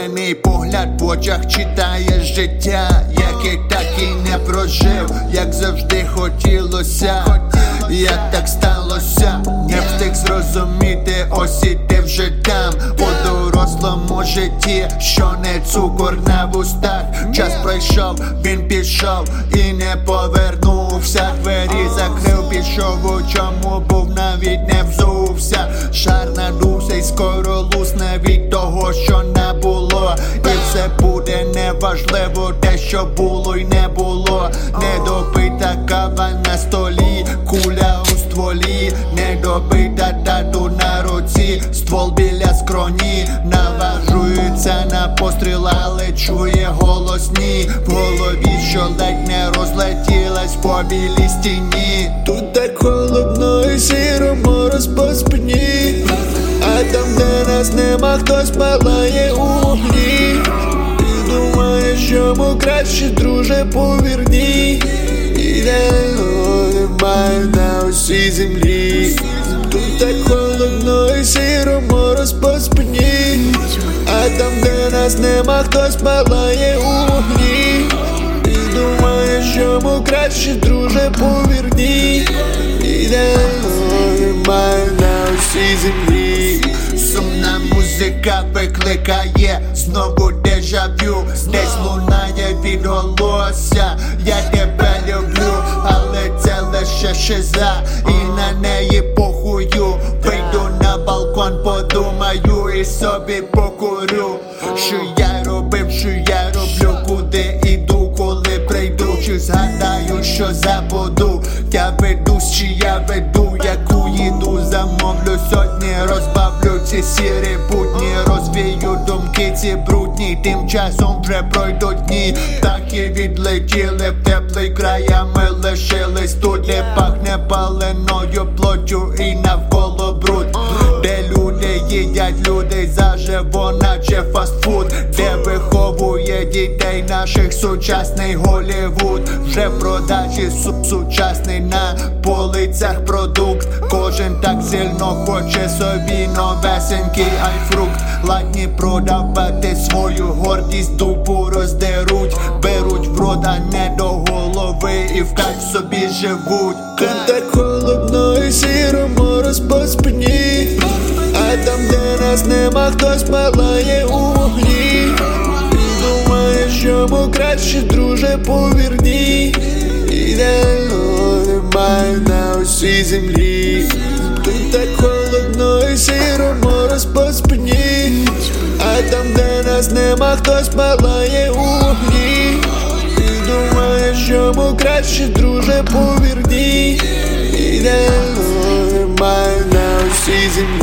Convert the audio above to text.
Втомлений погляд в очах читає життя, яке так і не прожив, як завжди хотілося. Як так сталося, не встиг зрозуміти, ось і ти вже там у дорослому житті, що не цукор на вустах. Час пройшов, він пішов і не повернувся. Двері закрив, пішов, у чому був, навіть не взувся. Шар надувся і скоро лусне буде неважливо, те, що було й не було. Недопита кава на столі, куля у стволі, недобита тату на руці, ствол біля скроні, наважується на постріл, але чує голосні в голові, що ледь не розлетілась по білій стіні. Тут так холодно і сіро мороз по спині, а там, де нас нема, хтось палає у краще, друже, повірні. Ідеального немає на усій землі. Тут так холодно і сіро мороз по спині. А там, де нас нема, хтось палає у вогні. Ти думаєш, йому краще, друже, повірні. Музика викликає знову дежавю, десь лунає відголосся. Я тебе люблю, але це лише шиза, і на неї похую. Вийду на балкон, подумаю і собі покурю. Що я робив, що я роблю, куди іду, коли прийду, чи згадаю, що забуду. Я ведусь, чи я веду, яку їду, замовлю сотні, розбавлю ці сірі думки, брудні, тим часом вже пройдуть дні. і відлетіли в теплий край, а ми лишились тут, де пахне паленою плоттю і навколо бруд. Де люди їдять людей заживо, наче фастфуд, де виховує дітей наших сучасний Голівуд. Вже в продажі су- сучасний на полицях продукт. Кожен так сильно хоче собі новесенький айфрукт. Ладні продавати свою гордість, дупу роздеруть, беруть в рота не до голови і в кайф собі живуть. Нема, хтось палає у вогні. Ти думаєш, йому краще, друже, повірні. Ідеального немає на усій землі. Тут так холодно і сіро мороз по спині. А там, де нас нема, хтось палає у вогні. Ти думаєш, йому краще, друже, повірні. Ідеального немає на усій землі.